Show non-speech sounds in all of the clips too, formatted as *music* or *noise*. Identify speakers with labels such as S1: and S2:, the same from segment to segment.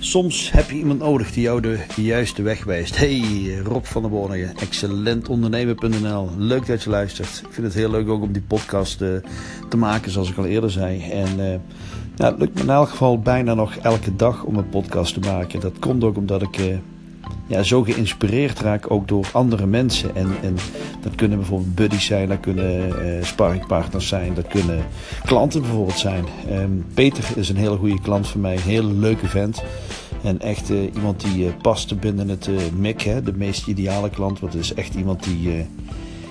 S1: Soms heb je iemand nodig die jou de juiste weg wijst. Hey, Rob van der Bornen, excellentondernemer.nl. Leuk dat je luistert. Ik vind het heel leuk ook om die podcast uh, te maken, zoals ik al eerder zei. En uh, het lukt me in elk geval bijna nog elke dag om een podcast te maken. Dat komt ook omdat ik uh, ja, zo geïnspireerd raak, ook door andere mensen. En, en dat kunnen bijvoorbeeld buddies zijn, dat kunnen uh, sparringpartners zijn, dat kunnen klanten bijvoorbeeld zijn. Um, Peter is een hele goede klant van mij, een hele leuke vent. En echt uh, iemand die uh, past binnen het MIC, hè, de meest ideale klant. Want het is echt iemand die,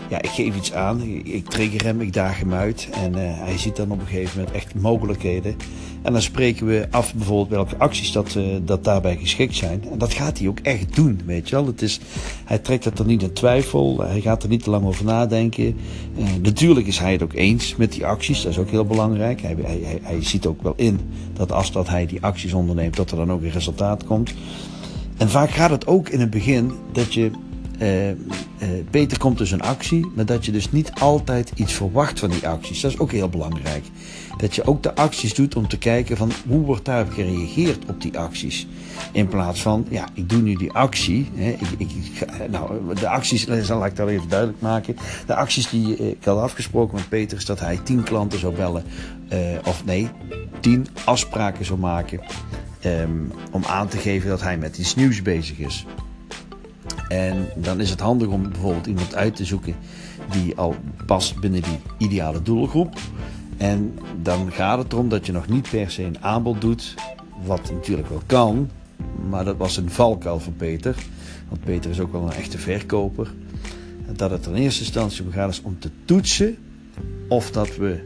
S1: ja, ik geef iets aan, ik trigger hem, ik daag hem uit. En hij ziet dan op een gegeven moment echt mogelijkheden. En dan spreken we af bijvoorbeeld welke acties dat, uh, dat daarbij geschikt zijn. En dat gaat hij ook echt doen, weet je wel. Het is, hij trekt het er niet in twijfel. Hij gaat er niet te lang over nadenken. Uh, natuurlijk is hij het ook eens met die acties. Dat is ook heel belangrijk. Hij, hij, hij, ziet ook wel in dat als dat hij die acties onderneemt, dat er dan ook een resultaat komt. En vaak gaat het ook in het begin dat je uh, beter komt dus een actie, maar dat je dus niet altijd iets verwacht van die acties. Dat is ook heel belangrijk. Dat je ook de acties doet om te kijken van hoe wordt daar gereageerd op die acties. In plaats van, ja, ik doe nu die actie. Hè, ik, ik, nou, de acties, *laughs* zal ik dat even duidelijk maken. De acties die ik had afgesproken met Peter is dat hij tien klanten zou bellen. Of nee, tien afspraken zou maken. Um, om aan te geven dat hij met iets nieuws bezig is. En dan is het handig om bijvoorbeeld iemand uit te zoeken die al past binnen die ideale doelgroep. En dan gaat het erom dat je nog niet per se een aanbod doet, wat natuurlijk wel kan, maar dat was een valkuil van Peter. Want Peter is ook wel een echte verkoper. Dat het in eerste instantie om gaat is om te toetsen of dat we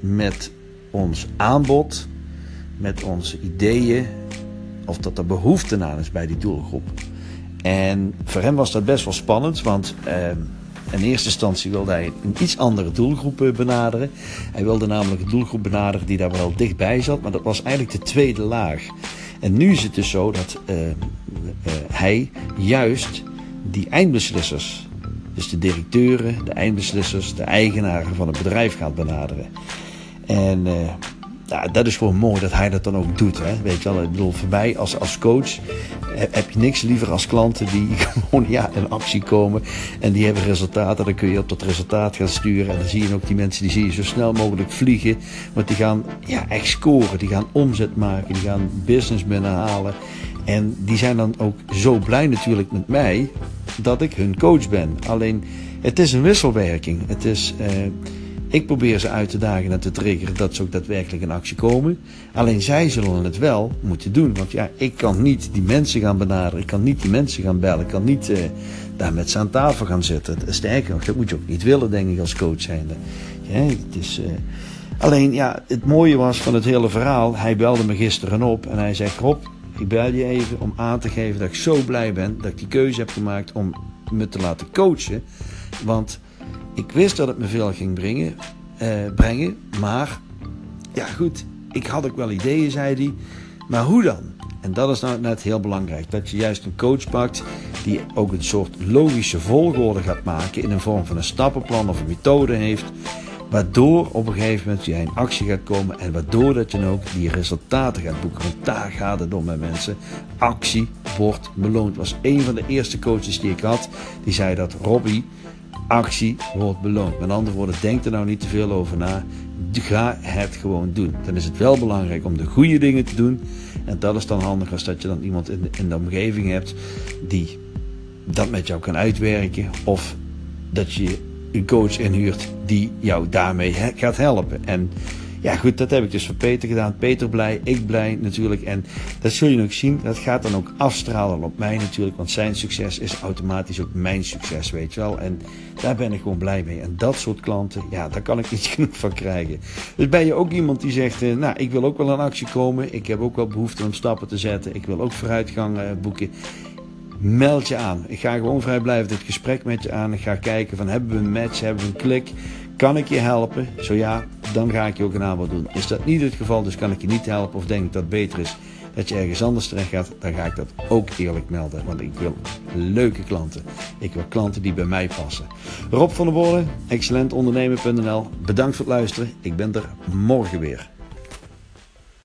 S1: met ons aanbod, met onze ideeën, of dat er behoefte aan is bij die doelgroep. En voor hem was dat best wel spannend, want uh, in eerste instantie wilde hij een iets andere doelgroep benaderen. Hij wilde namelijk een doelgroep benaderen die daar wel dichtbij zat, maar dat was eigenlijk de tweede laag. En nu is het dus zo dat uh, hij juist die eindbeslissers, dus de directeuren, de eindbeslissers, de eigenaren van het bedrijf gaat benaderen. En ja, dat is gewoon mooi dat hij dat dan ook doet. Hè? Weet je wel, ik bedoel, voor mij als, als coach heb je niks liever als klanten die *laughs* gewoon ja, in actie komen. En die hebben resultaten. Dan kun je op dat resultaat gaan sturen. En dan zie je ook die mensen die zie je zo snel mogelijk vliegen. Want die gaan ja, echt scoren. Die gaan omzet maken. Die gaan business binnenhalen. En die zijn dan ook zo blij natuurlijk met mij dat ik hun coach ben. Alleen het is een wisselwerking. Het is. Uh, ik probeer ze uit te dagen en te triggeren dat ze ook daadwerkelijk in actie komen. Alleen zij zullen het wel moeten doen. Want ja, ik kan niet die mensen gaan benaderen. Ik kan niet die mensen gaan bellen. Ik kan niet uh, daar met ze aan tafel gaan zitten. Sterker nog, dat moet je ook niet willen, denk ik, als coach zijnde. Ja, het is, uh... Alleen, ja, het mooie was van het hele verhaal. Hij belde me gisteren op en hij zegt: Rob, ik bel je even om aan te geven dat ik zo blij ben dat ik die keuze heb gemaakt om me te laten coachen. Want ik wist dat het me veel ging brengen, eh, brengen, maar ja goed, ik had ook wel ideeën, zei hij. Maar hoe dan? En dat is nou net heel belangrijk. Dat je juist een coach pakt die ook een soort logische volgorde gaat maken in een vorm van een stappenplan of een methode heeft. Waardoor op een gegeven moment jij in actie gaat komen en waardoor dat je ook die resultaten gaat boeken. Want daar gaat het om met mensen. Actie wordt beloond. was een van de eerste coaches die ik had. Die zei dat Robbie, actie wordt beloond. Met andere woorden, denk er nou niet te veel over na. Ga het gewoon doen. Dan is het wel belangrijk om de goede dingen te doen. En dat is dan handig als dat je dan iemand in de, in de omgeving hebt die dat met jou kan uitwerken. Of dat je een coach inhuurt die jou daarmee gaat helpen. En ja, goed, dat heb ik dus voor Peter gedaan. Peter blij, ik blij natuurlijk. En dat zul je ook zien. Dat gaat dan ook afstralen op mij natuurlijk. Want zijn succes is automatisch ook mijn succes, weet je wel. En daar ben ik gewoon blij mee. En dat soort klanten, ja, daar kan ik niet *laughs* genoeg van krijgen. Dus ben je ook iemand die zegt, eh, nou, ik wil ook wel in actie komen. Ik heb ook wel behoefte om stappen te zetten. Ik wil ook vooruitgang eh, boeken meld je aan. Ik ga gewoon vrijblijvend dit gesprek met je aan. Ik ga kijken van hebben we een match, hebben we een klik. Kan ik je helpen? Zo ja, dan ga ik je ook een aanbod doen. Is dat niet het geval, dus kan ik je niet helpen of denk dat het beter is dat je ergens anders terecht gaat, dan ga ik dat ook eerlijk melden. Want ik wil leuke klanten. Ik wil klanten die bij mij passen. Rob van der Boren, excellentondernemer.nl. Bedankt voor het luisteren. Ik ben er morgen weer.